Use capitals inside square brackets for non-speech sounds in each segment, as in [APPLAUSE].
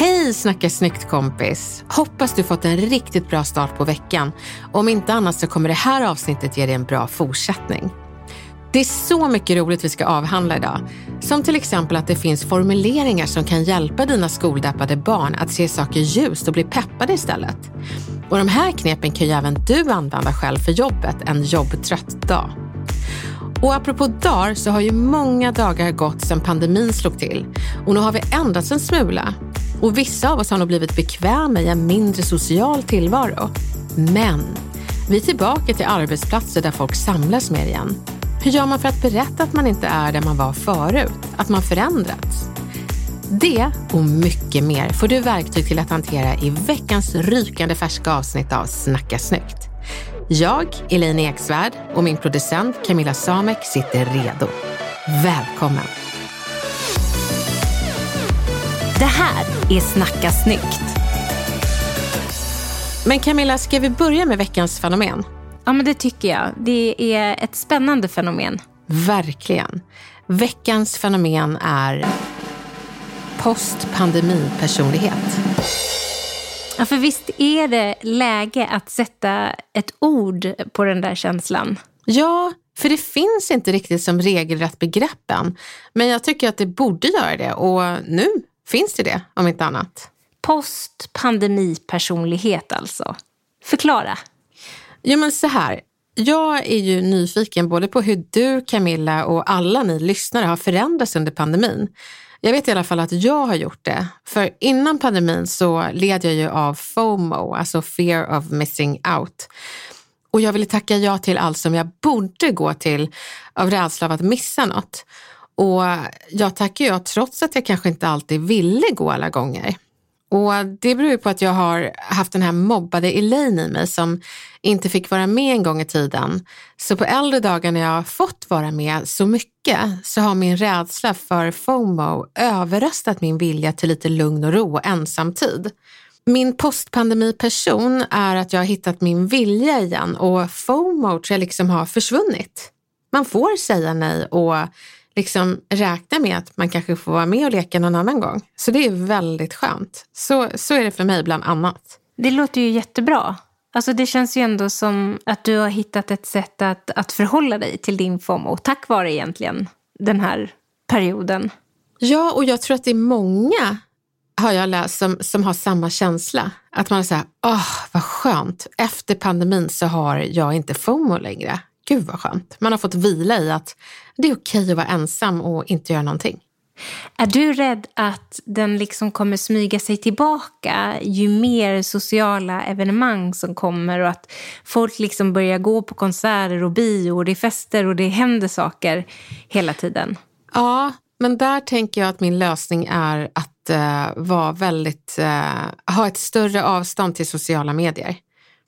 Hej snacka snyggt kompis! Hoppas du fått en riktigt bra start på veckan. Om inte annat så kommer det här avsnittet ge dig en bra fortsättning. Det är så mycket roligt vi ska avhandla idag. Som till exempel att det finns formuleringar som kan hjälpa dina skoldeppade barn att se saker ljust och bli peppade istället. Och de här knepen kan ju även du använda själv för jobbet en jobbtrött dag. Och apropå dagar så har ju många dagar gått sedan pandemin slog till och nu har vi ändrats en smula. Och vissa av oss har nog blivit bekväma i en mindre social tillvaro. Men vi är tillbaka till arbetsplatser där folk samlas mer igen. Hur gör man för att berätta att man inte är där man var förut? Att man förändrats? Det och mycket mer får du verktyg till att hantera i veckans rykande färska avsnitt av Snacka snyggt. Jag, Elaine Eksvärd och min producent Camilla Samek sitter redo. Välkommen! Det här är Snacka snyggt. Men Camilla, ska vi börja med veckans fenomen? Ja, men det tycker jag. Det är ett spännande fenomen. Verkligen. Veckans fenomen är postpandemipersonlighet. Ja, för visst är det läge att sätta ett ord på den där känslan? Ja, för det finns inte riktigt som regelrätt begrepp än. Men jag tycker att det borde göra det och nu finns det det, om inte annat. Postpandemipersonlighet alltså. Förklara. Jo men så här, jag är ju nyfiken både på hur du Camilla och alla ni lyssnare har förändrats under pandemin. Jag vet i alla fall att jag har gjort det. För innan pandemin så led jag ju av FOMO, alltså fear of missing out. Och jag ville tacka ja till allt som jag borde gå till av rädsla av att missa något. Och jag tackar ja trots att jag kanske inte alltid ville gå alla gånger. Och det beror ju på att jag har haft den här mobbade Elaine i mig som inte fick vara med en gång i tiden. Så på äldre dagar när jag har fått vara med så mycket så har min rädsla för FOMO överröstat min vilja till lite lugn och ro och ensamtid. Min postpandemi-person är att jag har hittat min vilja igen och FOMO tror jag liksom har försvunnit. Man får säga nej och liksom räkna med att man kanske får vara med och leka någon annan gång. Så det är väldigt skönt. Så, så är det för mig bland annat. Det låter ju jättebra. Alltså det känns ju ändå som att du har hittat ett sätt att, att förhålla dig till din FOMO tack vare egentligen den här perioden. Ja, och jag tror att det är många har jag läst som, som har samma känsla. Att man säger, åh oh, vad skönt, efter pandemin så har jag inte FOMO längre. Gud vad skönt. Man har fått vila i att det är okej att vara ensam och inte göra någonting. Är du rädd att den liksom kommer smyga sig tillbaka ju mer sociala evenemang som kommer och att folk liksom börjar gå på konserter och bio och det är fester och det händer saker hela tiden? Ja, men där tänker jag att min lösning är att uh, vara väldigt, uh, ha ett större avstånd till sociala medier.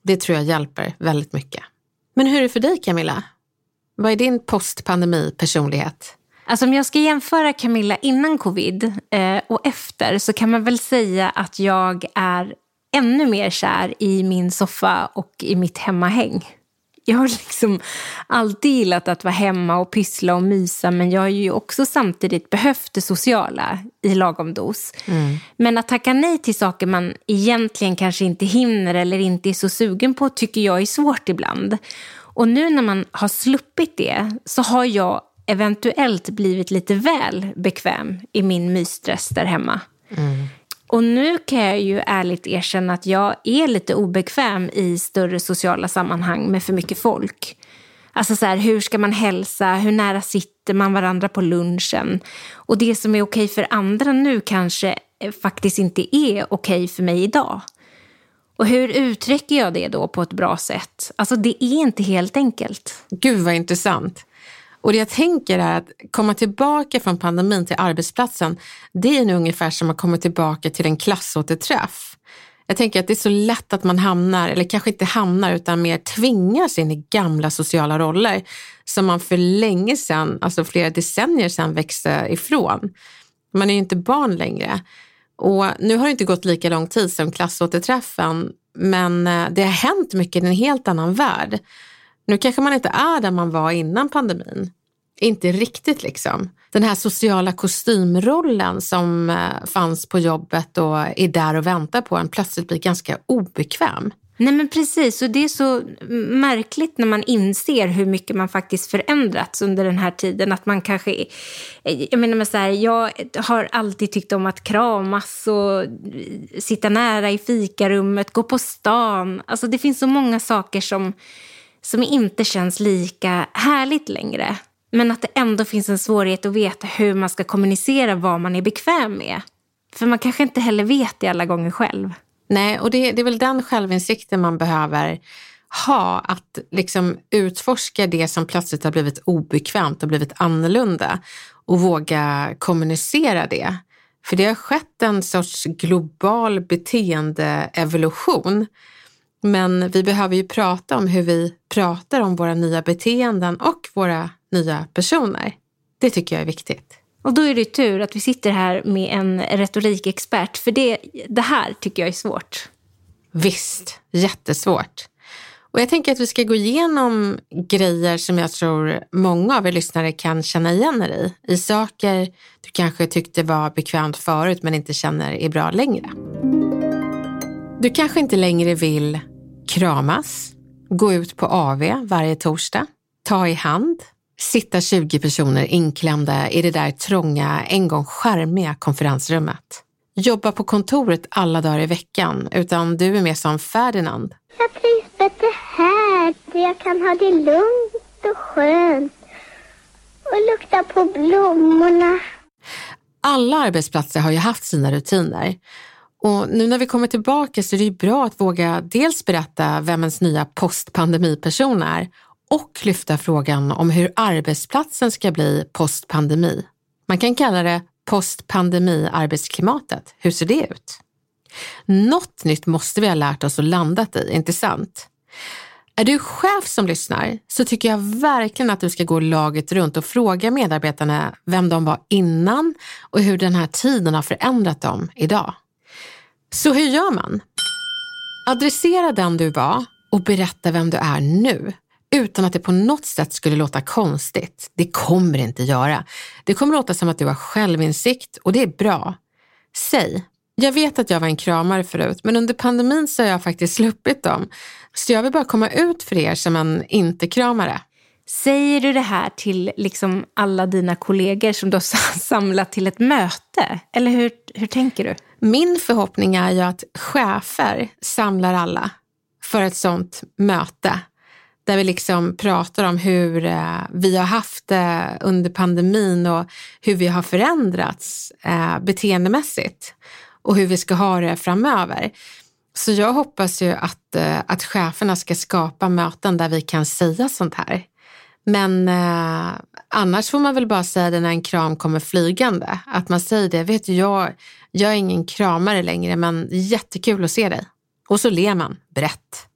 Det tror jag hjälper väldigt mycket. Men hur är det för dig Camilla? Vad är din postpandemi-personlighet? Alltså om jag ska jämföra Camilla innan covid eh, och efter så kan man väl säga att jag är ännu mer kär i min soffa och i mitt hemmahäng. Jag har liksom alltid gillat att vara hemma och pyssla och mysa men jag har ju också samtidigt behövt det sociala i lagom dos. Mm. Men att tacka nej till saker man egentligen kanske inte hinner eller inte är så sugen på tycker jag är svårt ibland. Och nu när man har sluppit det så har jag eventuellt blivit lite väl bekväm i min mysstress där hemma. Mm. Och nu kan jag ju ärligt erkänna att jag är lite obekväm i större sociala sammanhang med för mycket folk. Alltså så här, hur ska man hälsa? Hur nära sitter man varandra på lunchen? Och det som är okej för andra nu kanske eh, faktiskt inte är okej för mig idag. Och hur uttrycker jag det då på ett bra sätt? Alltså det är inte helt enkelt. Gud vad intressant. Och det jag tänker är att komma tillbaka från pandemin till arbetsplatsen, det är nu ungefär som att komma tillbaka till en klassåterträff. Jag tänker att det är så lätt att man hamnar, eller kanske inte hamnar, utan mer tvingas in i gamla sociala roller som man för länge sedan, alltså flera decennier sedan växte ifrån. Man är ju inte barn längre. Och nu har det inte gått lika lång tid som klassåterträffen, men eh, det har hänt mycket i en helt annan värld. Nu kanske man inte är där man var innan pandemin. Inte riktigt liksom. Den här sociala kostymrollen som eh, fanns på jobbet och är där och väntar på en plötsligt blir ganska obekväm. Nej men precis, och det är så märkligt när man inser hur mycket man faktiskt förändrats under den här tiden. Att man kanske, jag menar så här, jag har alltid tyckt om att kramas och sitta nära i fikarummet, gå på stan. Alltså det finns så många saker som, som inte känns lika härligt längre. Men att det ändå finns en svårighet att veta hur man ska kommunicera vad man är bekväm med. För man kanske inte heller vet det alla gånger själv. Nej, och det, det är väl den självinsikten man behöver ha, att liksom utforska det som plötsligt har blivit obekvämt och blivit annorlunda och våga kommunicera det. För det har skett en sorts global beteendeevolution. Men vi behöver ju prata om hur vi pratar om våra nya beteenden och våra nya personer. Det tycker jag är viktigt. Och då är det tur att vi sitter här med en retorikexpert, för det, det här tycker jag är svårt. Visst, jättesvårt. Och jag tänker att vi ska gå igenom grejer som jag tror många av er lyssnare kan känna igen er i. I saker du kanske tyckte var bekvämt förut men inte känner är bra längre. Du kanske inte längre vill kramas, gå ut på AV varje torsdag, ta i hand, sitta 20 personer inklämda i det där trånga, en gång skärmiga konferensrummet. Jobba på kontoret alla dagar i veckan, utan du är mer som Ferdinand. Jag trivs bättre här, där jag kan ha det lugnt och skönt och lukta på blommorna. Alla arbetsplatser har ju haft sina rutiner. Och nu när vi kommer tillbaka så är det ju bra att våga dels berätta vem ens nya postpandemiperson är och lyfta frågan om hur arbetsplatsen ska bli postpandemi. Man kan kalla det postpandemi-arbetsklimatet. Hur ser det ut? Något nytt måste vi ha lärt oss och landat i, inte sant? Är du chef som lyssnar så tycker jag verkligen att du ska gå laget runt och fråga medarbetarna vem de var innan och hur den här tiden har förändrat dem idag. Så hur gör man? Adressera den du var och berätta vem du är nu utan att det på något sätt skulle låta konstigt. Det kommer det inte göra. Det kommer låta som att du har självinsikt och det är bra. Säg, jag vet att jag var en kramare förut, men under pandemin så har jag faktiskt sluppit dem. Så jag vill bara komma ut för er som en inte-kramare. Säger du det här till liksom alla dina kollegor som du har samlat till ett möte? Eller hur, hur tänker du? Min förhoppning är ju att chefer samlar alla för ett sånt möte där vi liksom pratar om hur eh, vi har haft det under pandemin och hur vi har förändrats eh, beteendemässigt och hur vi ska ha det framöver. Så jag hoppas ju att, eh, att cheferna ska skapa möten där vi kan säga sånt här. Men eh, annars får man väl bara säga det när en kram kommer flygande. Att man säger det, vet du, jag, jag är ingen kramare längre men jättekul att se dig. Och så ler man brett.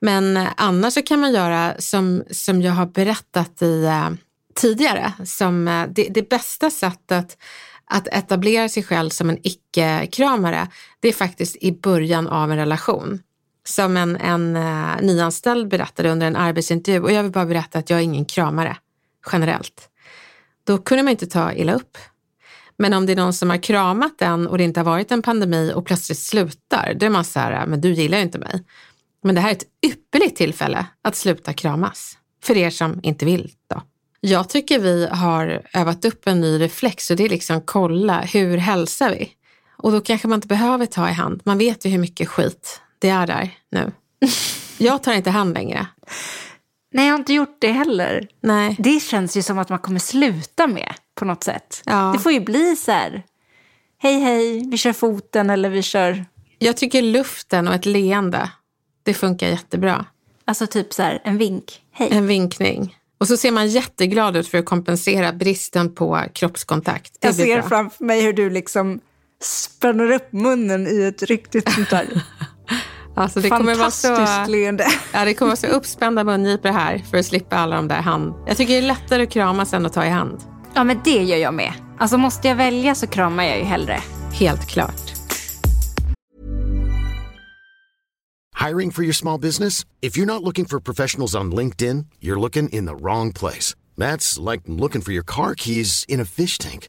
Men eh, annars så kan man göra som, som jag har berättat i eh, tidigare, som eh, det, det, bästa sättet att etablera sig själv som en icke-kramare, det är faktiskt i början av en relation. Som en, en uh, nyanställd berättade under en arbetsintervju och jag vill bara berätta att jag är ingen kramare generellt. Då kunde man inte ta illa upp. Men om det är någon som har kramat den och det inte har varit en pandemi och plötsligt slutar, då är man så här, men du gillar ju inte mig. Men det här är ett ypperligt tillfälle att sluta kramas. För er som inte vill då. Jag tycker vi har övat upp en ny reflex och det är liksom kolla hur hälsar vi? Och då kanske man inte behöver ta i hand. Man vet ju hur mycket skit det är där nu. [LAUGHS] Jag tar inte hand längre. Nej, jag har inte gjort det heller. Nej. Det känns ju som att man kommer sluta med på något sätt. Ja. Det får ju bli så här, hej hej, vi kör foten eller vi kör, Jag tycker luften och ett leende, det funkar jättebra. alltså typ så här en vink, hej. En vinkning. Och så ser man jätteglad ut för att kompensera bristen på kroppskontakt. Det Jag ser bra. framför mig hur du liksom spänner upp munnen i ett riktigt sånt där Alltså det kommer vara så, fantastiskt leende. [LAUGHS] ja, det kommer vara så uppspända mungipor här för att slippa alla de där hand... Jag tycker det är lättare att kramas än att ta i hand. Ja, men det gör jag med. Alltså måste jag välja så kramar jag ju hellre. Helt klart. Hiring for your small business? If you're not looking for professionals on LinkedIn, you're looking in the wrong place. That's like looking for your car keys in a fish tank.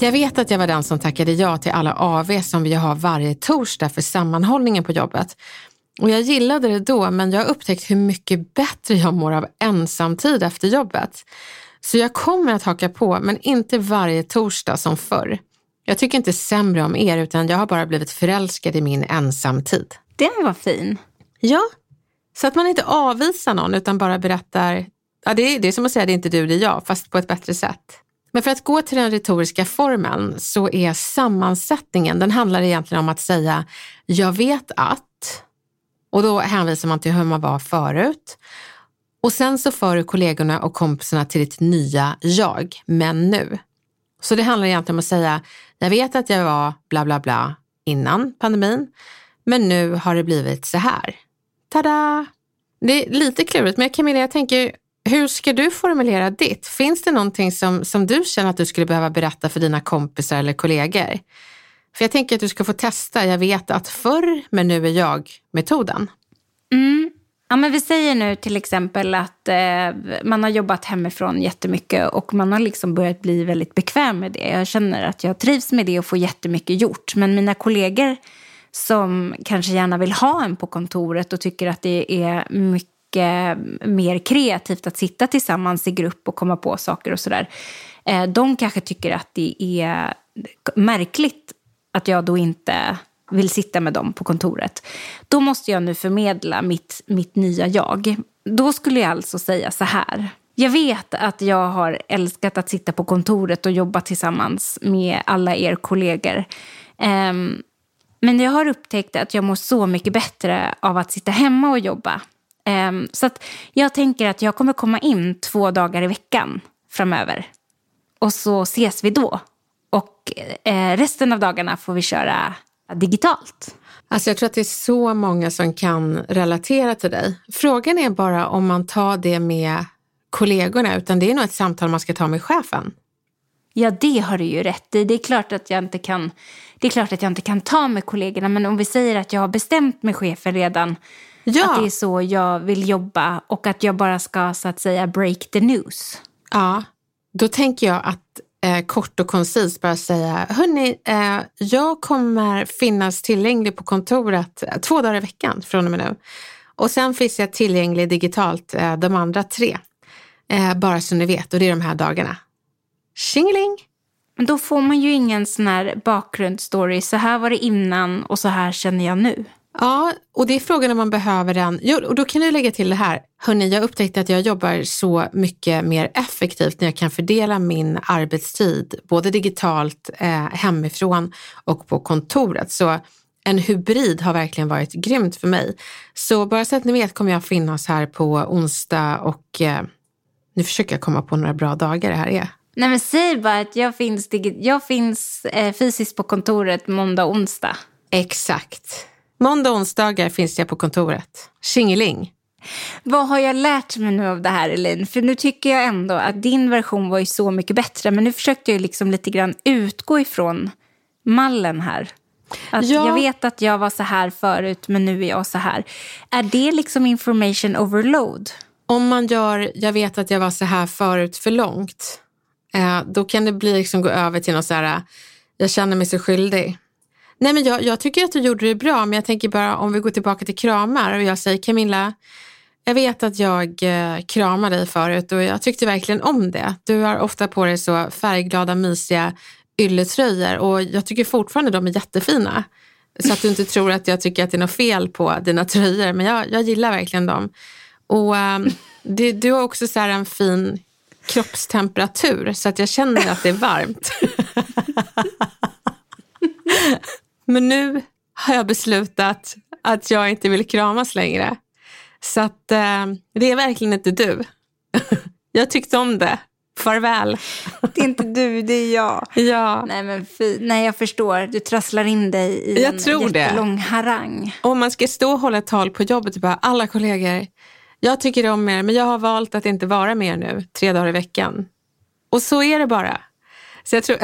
Jag vet att jag var den som tackade ja till alla AV som vi har varje torsdag för sammanhållningen på jobbet. Och jag gillade det då, men jag har upptäckt hur mycket bättre jag mår av ensamtid efter jobbet. Så jag kommer att haka på, men inte varje torsdag som förr. Jag tycker inte sämre om er, utan jag har bara blivit förälskad i min ensamtid. Den var fin. Ja, så att man inte avvisar någon utan bara berättar, ja det är, det är som att säga det är inte du, det är jag, fast på ett bättre sätt. Men för att gå till den retoriska formeln så är sammansättningen, den handlar egentligen om att säga jag vet att, och då hänvisar man till hur man var förut. Och sen så för du kollegorna och kompisarna till ditt nya jag, men nu. Så det handlar egentligen om att säga, jag vet att jag var bla bla bla innan pandemin, men nu har det blivit så här. Tada! Det är lite klurigt, men Camilla, jag tänker, hur ska du formulera ditt? Finns det någonting som, som du känner att du skulle behöva berätta för dina kompisar eller kollegor? För jag tänker att du ska få testa, jag vet att förr, men nu är jag-metoden. Mm. Ja, men vi säger nu till exempel att eh, man har jobbat hemifrån jättemycket och man har liksom börjat bli väldigt bekväm med det. Jag känner att jag trivs med det och får jättemycket gjort. Men mina kollegor som kanske gärna vill ha en på kontoret och tycker att det är mycket Eh, mer kreativt att sitta tillsammans i grupp och komma på saker och sådär. Eh, de kanske tycker att det är märkligt att jag då inte vill sitta med dem på kontoret. Då måste jag nu förmedla mitt, mitt nya jag. Då skulle jag alltså säga så här. Jag vet att jag har älskat att sitta på kontoret och jobba tillsammans med alla er kollegor. Um, men jag har upptäckt att jag mår så mycket bättre av att sitta hemma och jobba. Um, så jag tänker att jag kommer komma in två dagar i veckan framöver. Och så ses vi då. Och eh, resten av dagarna får vi köra digitalt. Alltså jag tror att det är så många som kan relatera till dig. Frågan är bara om man tar det med kollegorna, utan det är nog ett samtal man ska ta med chefen. Ja, det har du ju rätt i. Det är klart att jag inte kan, det är klart att jag inte kan ta med kollegorna, men om vi säger att jag har bestämt med chefen redan Ja. att det är så jag vill jobba och att jag bara ska så att säga break the news. Ja, då tänker jag att eh, kort och koncist bara säga, hörni, eh, jag kommer finnas tillgänglig på kontoret eh, två dagar i veckan från och med nu. Och sen finns jag tillgänglig digitalt eh, de andra tre. Eh, bara så ni vet, och det är de här dagarna. Tjingeling! Men då får man ju ingen sån här bakgrundsstory. Så här var det innan och så här känner jag nu. Ja, och det är frågan om man behöver den. Jo, och då kan du lägga till det här. Hörni, jag upptäckte att jag jobbar så mycket mer effektivt när jag kan fördela min arbetstid, både digitalt, eh, hemifrån och på kontoret. Så en hybrid har verkligen varit grymt för mig. Så bara så att ni vet kommer jag finnas här på onsdag och eh, nu försöker jag komma på några bra dagar det här är. Nej men säg bara att jag finns, jag finns eh, fysiskt på kontoret måndag och onsdag. Exakt. Måndag och onsdagar finns jag på kontoret. Tjingeling. Vad har jag lärt mig nu av det här Elin? För nu tycker jag ändå att din version var ju så mycket bättre. Men nu försökte jag liksom lite grann utgå ifrån mallen här. Att ja. Jag vet att jag var så här förut men nu är jag så här. Är det liksom information overload? Om man gör, jag vet att jag var så här förut för långt, eh, då kan det bli liksom gå över till något så här, jag känner mig så skyldig. Nej men jag, jag tycker att du gjorde det bra, men jag tänker bara om vi går tillbaka till kramar och jag säger Camilla, jag vet att jag eh, kramade dig förut och jag tyckte verkligen om det. Du har ofta på dig så färgglada, mysiga ylletröjor och jag tycker fortfarande de är jättefina. Så att du inte tror att jag tycker att det är något fel på dina tröjor, men jag, jag gillar verkligen dem. Och um, [LAUGHS] det, du har också så en fin kroppstemperatur så att jag känner att det är varmt. [LAUGHS] Men nu har jag beslutat att jag inte vill kramas längre. Så att eh, det är verkligen inte du. [LAUGHS] jag tyckte om det. Farväl. [LAUGHS] Det är inte du, det är jag. Ja. Nej, men fy, nej, jag förstår. Du trasslar in dig i jag en tror jättelång det. harang. Om man ska stå och hålla ett tal på jobbet och bara, alla kollegor, jag tycker om er, men jag har valt att inte vara med er nu tre dagar i veckan. Och så är det bara. Så jag tror...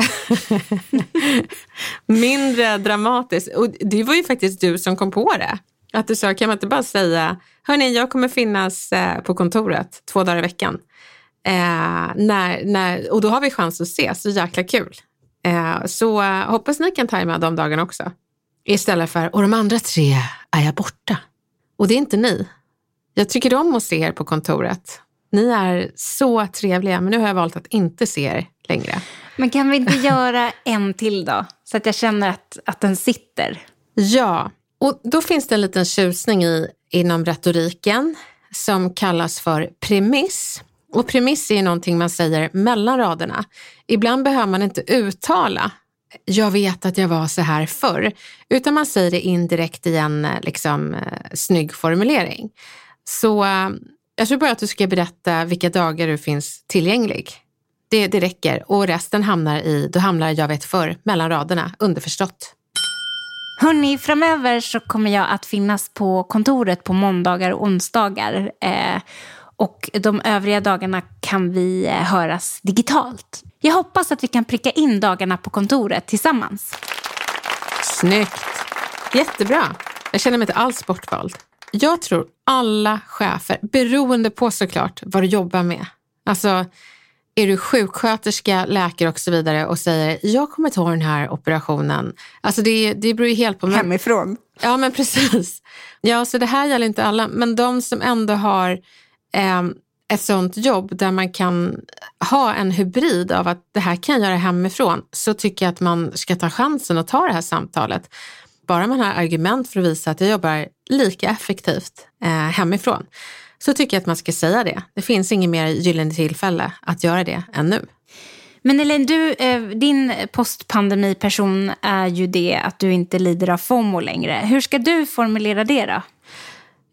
[LAUGHS] Mindre dramatiskt. Och det var ju faktiskt du som kom på det. Att du sa, kan man inte bara säga, hörni, jag kommer finnas eh, på kontoret två dagar i veckan. Eh, när, när, och då har vi chans att ses, så jäkla kul. Eh, så hoppas ni kan tajma de dagarna också. Istället för, och de andra tre är jag borta. Och det är inte ni. Jag tycker om att se er på kontoret. Ni är så trevliga, men nu har jag valt att inte se er längre. Men kan vi inte göra en till då? Så att jag känner att, att den sitter. Ja, och då finns det en liten tjusning i, inom retoriken som kallas för premiss. Och premiss är någonting man säger mellan raderna. Ibland behöver man inte uttala jag vet att jag var så här förr, utan man säger det indirekt i en liksom, eh, snygg formulering. Så eh, jag tror bara att du ska berätta vilka dagar du finns tillgänglig. Det, det räcker och resten hamnar i, då hamnar jag vet förr, mellan raderna, underförstått. Hörni, framöver så kommer jag att finnas på kontoret på måndagar och onsdagar. Eh, och de övriga dagarna kan vi eh, höras digitalt. Jag hoppas att vi kan pricka in dagarna på kontoret tillsammans. Snyggt! Jättebra. Jag känner mig inte alls bortvald. Jag tror alla chefer, beroende på såklart vad du jobbar med. Alltså, är du sjuksköterska, läkare och så vidare och säger jag kommer ta den här operationen. Alltså det, det beror ju helt på... Hemifrån? Ja, men precis. Ja, så det här gäller inte alla, men de som ändå har eh, ett sånt jobb där man kan ha en hybrid av att det här kan jag göra hemifrån, så tycker jag att man ska ta chansen och ta det här samtalet. Bara man har argument för att visa att jag jobbar lika effektivt eh, hemifrån så tycker jag att man ska säga det. Det finns inget mer gyllene tillfälle att göra det än nu. Men Elaine, du, eh, din postpandemiperson är ju det att du inte lider av FOMO längre. Hur ska du formulera det då?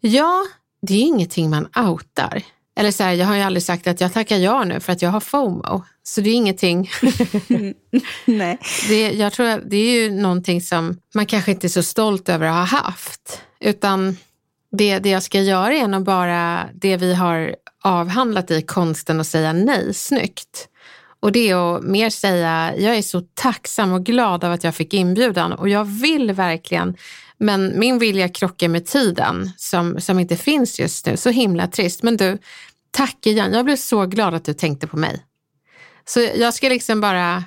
Ja, det är ingenting man outar. Eller så här, jag har ju aldrig sagt att jag tackar ja nu för att jag har FOMO. Så det är ingenting. [LAUGHS] Nej. Det, jag tror att det är ju någonting som man kanske inte är så stolt över att ha haft. Utan det, det jag ska göra är nog bara det vi har avhandlat i konsten att säga nej snyggt. Och det är att mer säga, jag är så tacksam och glad av att jag fick inbjudan och jag vill verkligen, men min vilja krockar med tiden som, som inte finns just nu. Så himla trist. Men du, tack igen. Jag blev så glad att du tänkte på mig. Så jag ska liksom bara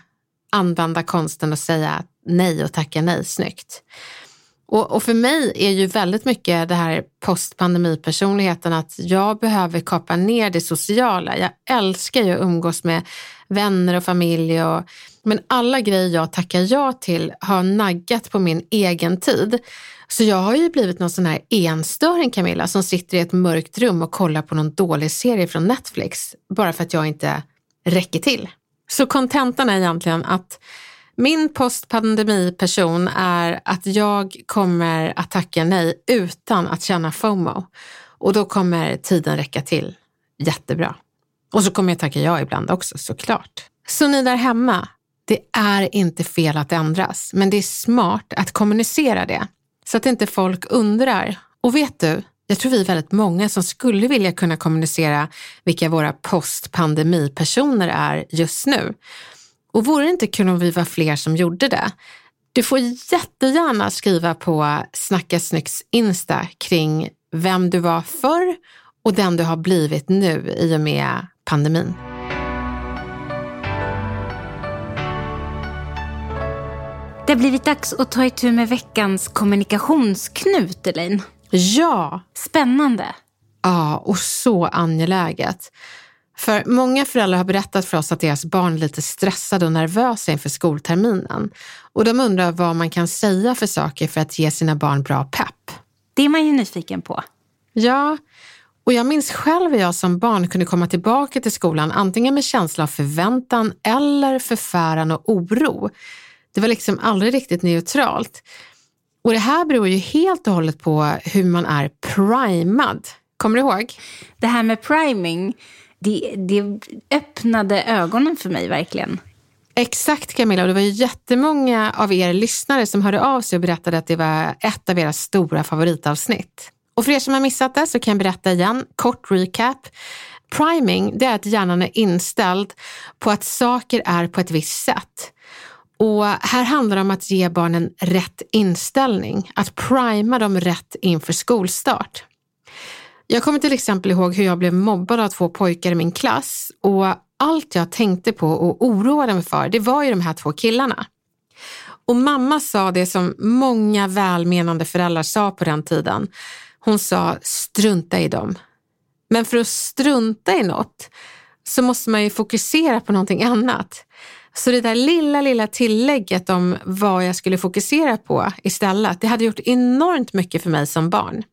använda konsten och säga nej och tacka nej snyggt. Och, och, för mig är ju väldigt mycket det här postpandemipersonligheten att jag behöver kapa ner det sociala. Jag älskar ju att umgås med vänner och familj. Och, men alla grejer jag tackar ja till har naggat på min egen tid. Så jag har ju blivit någon sån här enstöring Camilla som sitter i ett mörkt rum och kollar på någon dålig serie från Netflix bara för att jag inte räcker till. Så kontentan är egentligen att min postpandemi-person är att jag kommer att tacka nej utan att känna FOMO. Och då kommer tiden räcka till jättebra. Och så kommer jag tacka ja ibland också såklart. Så ni där hemma, det är inte fel att ändras, men det är smart att kommunicera det så att inte folk undrar. Och vet du, jag tror vi är väldigt många som skulle vilja kunna kommunicera vilka våra postpandemi-personer är just nu. Och vore det inte kul om vi var fler som gjorde det? Du får jättegärna skriva på Snacka Snyggs Insta kring vem du var förr och den du har blivit nu i och med pandemin. Det har blivit dags att ta itu med veckans kommunikationsknut, Elaine. Ja! Spännande. Ja, och så angeläget. För många föräldrar har berättat för oss att deras barn är lite stressade och nervösa inför skolterminen. Och de undrar vad man kan säga för saker för att ge sina barn bra pepp. Det är man ju nyfiken på. Ja, och jag minns själv hur jag som barn kunde komma tillbaka till skolan antingen med känsla av förväntan eller förfäran och oro. Det var liksom aldrig riktigt neutralt. Och det här beror ju helt och hållet på hur man är primad. Kommer du ihåg? Det här med priming, det, det öppnade ögonen för mig verkligen. Exakt Camilla, och det var ju jättemånga av er lyssnare som hörde av sig och berättade att det var ett av era stora favoritavsnitt. Och för er som har missat det så kan jag berätta igen, kort recap. Priming, det är att hjärnan är inställd på att saker är på ett visst sätt. Och här handlar det om att ge barnen rätt inställning, att prima dem rätt inför skolstart. Jag kommer till exempel ihåg hur jag blev mobbad av två pojkar i min klass och allt jag tänkte på och oroade mig för, det var ju de här två killarna. Och mamma sa det som många välmenande föräldrar sa på den tiden. Hon sa strunta i dem. Men för att strunta i något så måste man ju fokusera på någonting annat. Så det där lilla, lilla tillägget om vad jag skulle fokusera på istället, det hade gjort enormt mycket för mig som barn.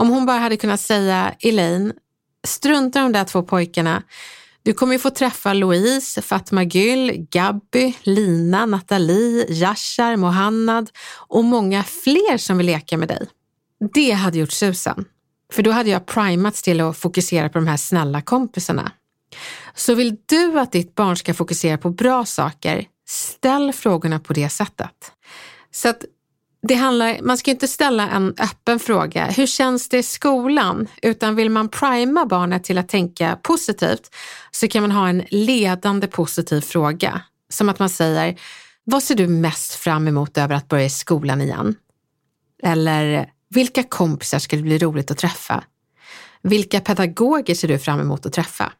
Om hon bara hade kunnat säga, Elaine, strunta i de där två pojkarna. Du kommer ju få träffa Louise, Fatma Gül, Gabby, Lina, Nathalie, Yashar, Mohannad och många fler som vill leka med dig. Det hade gjort susen. För då hade jag primats till att fokusera på de här snälla kompisarna. Så vill du att ditt barn ska fokusera på bra saker, ställ frågorna på det sättet. Så att det handlar, man ska inte ställa en öppen fråga, hur känns det i skolan? Utan vill man prima barnet till att tänka positivt så kan man ha en ledande positiv fråga. Som att man säger, vad ser du mest fram emot över att börja i skolan igen? Eller, vilka kompisar ska det bli roligt att träffa? Vilka pedagoger ser du fram emot att träffa?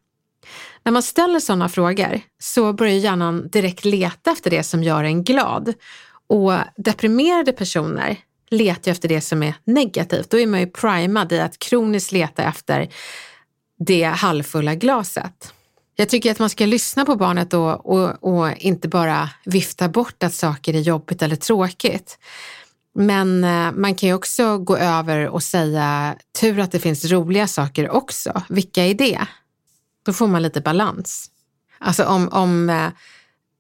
När man ställer sådana frågor så börjar hjärnan direkt leta efter det som gör en glad. Och deprimerade personer letar ju efter det som är negativt. Då är man ju primad i att kroniskt leta efter det halvfulla glaset. Jag tycker att man ska lyssna på barnet och, och, och inte bara vifta bort att saker är jobbigt eller tråkigt. Men eh, man kan ju också gå över och säga tur att det finns roliga saker också. Vilka är det? Då får man lite balans. Alltså om, om eh,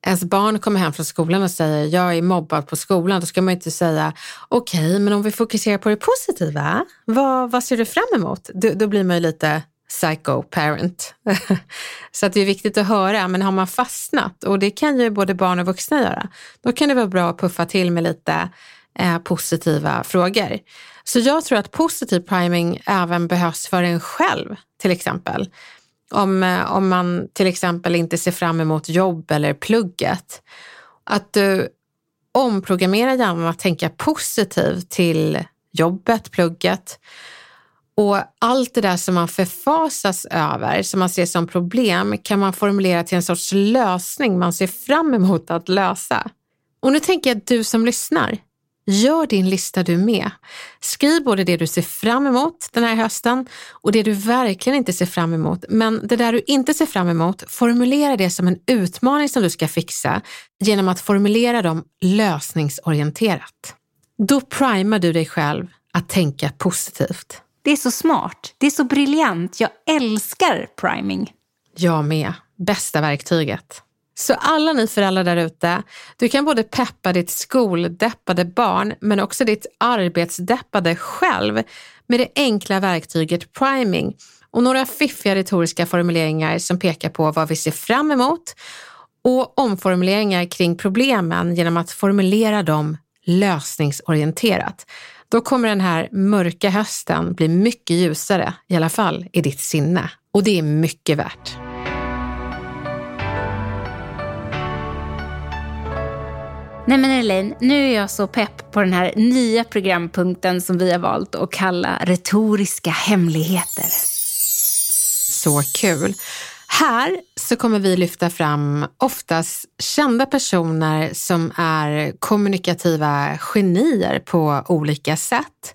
ens barn kommer hem från skolan och säger jag är mobbad på skolan, då ska man inte säga okej, okay, men om vi fokuserar på det positiva, vad, vad ser du fram emot? Då, då blir man ju lite psycho parent. [LAUGHS] så att det är viktigt att höra, men har man fastnat, och det kan ju både barn och vuxna göra, då kan det vara bra att puffa till med lite eh, positiva frågor. Så jag tror att positiv priming även behövs för en själv, till exempel. Om, eh, om man till exempel inte ser fram emot jobb eller plugget. Att du omprogrammerar hjärnan att tänka positivt till jobbet, plugget. Och allt det där som man förfasas över, som man ser som problem, kan man formulera till en sorts lösning man ser fram emot att lösa. Och nu tänker jag att du som lyssnar, Gör din lista du med. Skriv både det du ser fram emot den här hösten och det du verkligen inte ser fram emot. Men det där du inte ser fram emot, formulera det som en utmaning som du ska fixa genom att formulera dem lösningsorienterat. Då primar du dig själv att tänka positivt. Det är så smart. Det är så briljant. Jag älskar priming. Jag med. Bästa verktyget. Så alla ni föräldrar där ute, du kan både peppa ditt skoldeppade barn men också ditt arbetsdeppade själv med det enkla verktyget priming och några fiffiga retoriska formuleringar som pekar på vad vi ser fram emot och omformuleringar kring problemen genom att formulera dem lösningsorienterat. Då kommer den här mörka hösten bli mycket ljusare, i alla fall i ditt sinne. Och det är mycket värt. Nej men Elaine, nu är jag så pepp på den här nya programpunkten som vi har valt att kalla retoriska hemligheter. Så kul! Här så kommer vi lyfta fram oftast kända personer som är kommunikativa genier på olika sätt.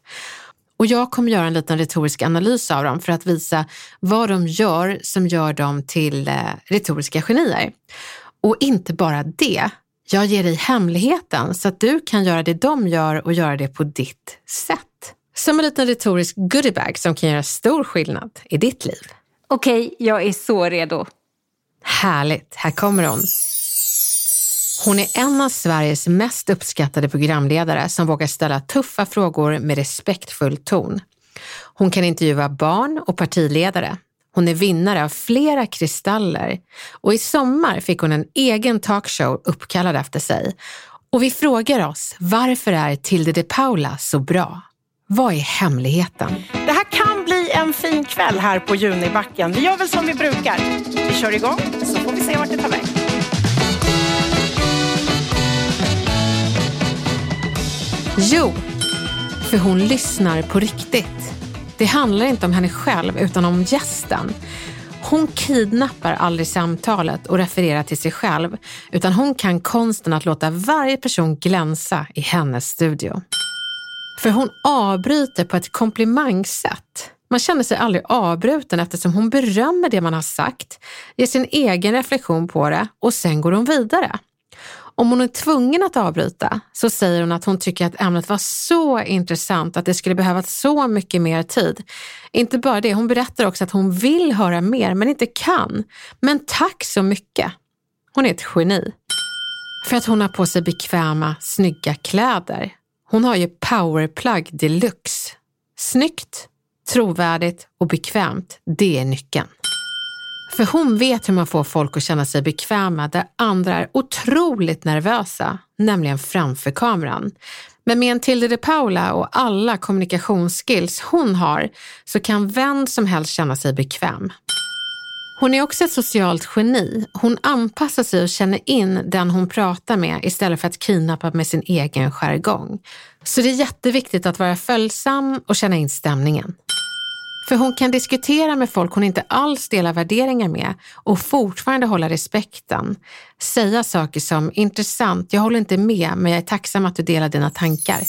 Och jag kommer göra en liten retorisk analys av dem för att visa vad de gör som gör dem till eh, retoriska genier. Och inte bara det, jag ger dig hemligheten så att du kan göra det de gör och göra det på ditt sätt. Som en liten retorisk goodiebag som kan göra stor skillnad i ditt liv. Okej, jag är så redo. Härligt, här kommer hon. Hon är en av Sveriges mest uppskattade programledare som vågar ställa tuffa frågor med respektfull ton. Hon kan intervjua barn och partiledare. Hon är vinnare av flera kristaller och i sommar fick hon en egen talkshow uppkallad efter sig. Och vi frågar oss, varför är Tilde de Paula så bra? Vad är hemligheten? Det här kan bli en fin kväll här på Junibacken. Vi gör väl som vi brukar. Vi kör igång så får vi se vart det tar vägen. Jo, för hon lyssnar på riktigt. Det handlar inte om henne själv utan om gästen. Hon kidnappar aldrig samtalet och refererar till sig själv utan hon kan konsten att låta varje person glänsa i hennes studio. För hon avbryter på ett komplimangsätt. Man känner sig aldrig avbruten eftersom hon berömmer det man har sagt, ger sin egen reflektion på det och sen går hon vidare. Om hon är tvungen att avbryta så säger hon att hon tycker att ämnet var så intressant att det skulle behövas så mycket mer tid. Inte bara det, hon berättar också att hon vill höra mer men inte kan. Men tack så mycket! Hon är ett geni. För att hon har på sig bekväma, snygga kläder. Hon har ju powerplug deluxe. Snyggt, trovärdigt och bekvämt, det är nyckeln. För hon vet hur man får folk att känna sig bekväma där andra är otroligt nervösa, nämligen framför kameran. Men med en Tilde de Paula och alla kommunikationsskills hon har så kan vem som helst känna sig bekväm. Hon är också ett socialt geni. Hon anpassar sig och känner in den hon pratar med istället för att kidnappa med sin egen jargong. Så det är jätteviktigt att vara följsam och känna in stämningen. För hon kan diskutera med folk hon inte alls delar värderingar med och fortfarande hålla respekten. Säga saker som intressant, jag håller inte med men jag är tacksam att du delar dina tankar.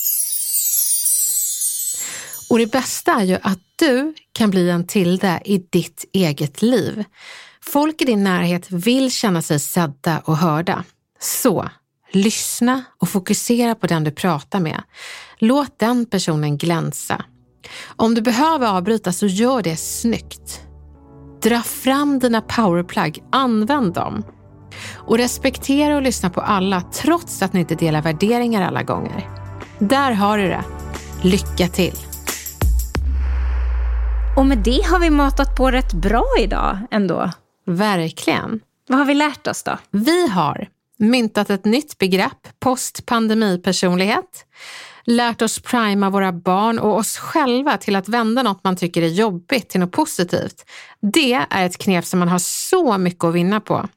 Och det bästa är ju att du kan bli en Tilde i ditt eget liv. Folk i din närhet vill känna sig sedda och hörda. Så, lyssna och fokusera på den du pratar med. Låt den personen glänsa. Om du behöver avbryta så gör det snyggt. Dra fram dina powerplug, använd dem. Och respektera och lyssna på alla trots att ni inte delar värderingar alla gånger. Där har du det. Lycka till! Och med det har vi matat på rätt bra idag ändå. Verkligen. Vad har vi lärt oss då? Vi har myntat ett nytt begrepp, postpandemipersonlighet lärt oss prima våra barn och oss själva till att vända något man tycker är jobbigt till något positivt. Det är ett knep som man har så mycket att vinna på.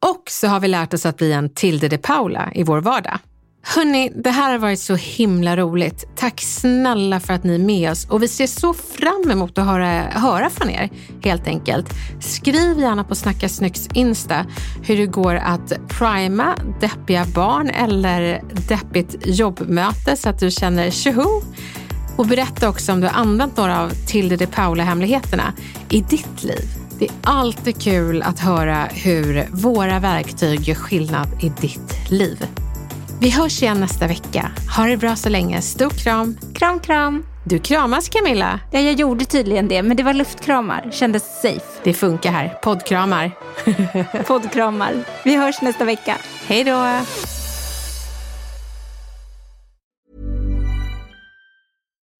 Och så har vi lärt oss att bli en Tilde de Paula i vår vardag. Hörni, det här har varit så himla roligt. Tack snälla för att ni är med oss och vi ser så fram emot att höra, höra från er helt enkelt. Skriv gärna på Snacka Snyggs Insta hur det går att prima deppiga barn eller deppigt jobbmöte så att du känner tjoho. Och berätta också om du har använt några av Tilde de Paula-hemligheterna i ditt liv. Det är alltid kul att höra hur våra verktyg gör skillnad i ditt liv. Vi hörs igen nästa vecka. Ha det bra så länge. Stor kram. Kram, kram. Du kramas Camilla. Ja, jag gjorde tydligen det, men det var luftkramar. Kändes safe. Det funkar här. Poddkramar. [LAUGHS] Poddkramar. Vi hörs nästa vecka. Hej då.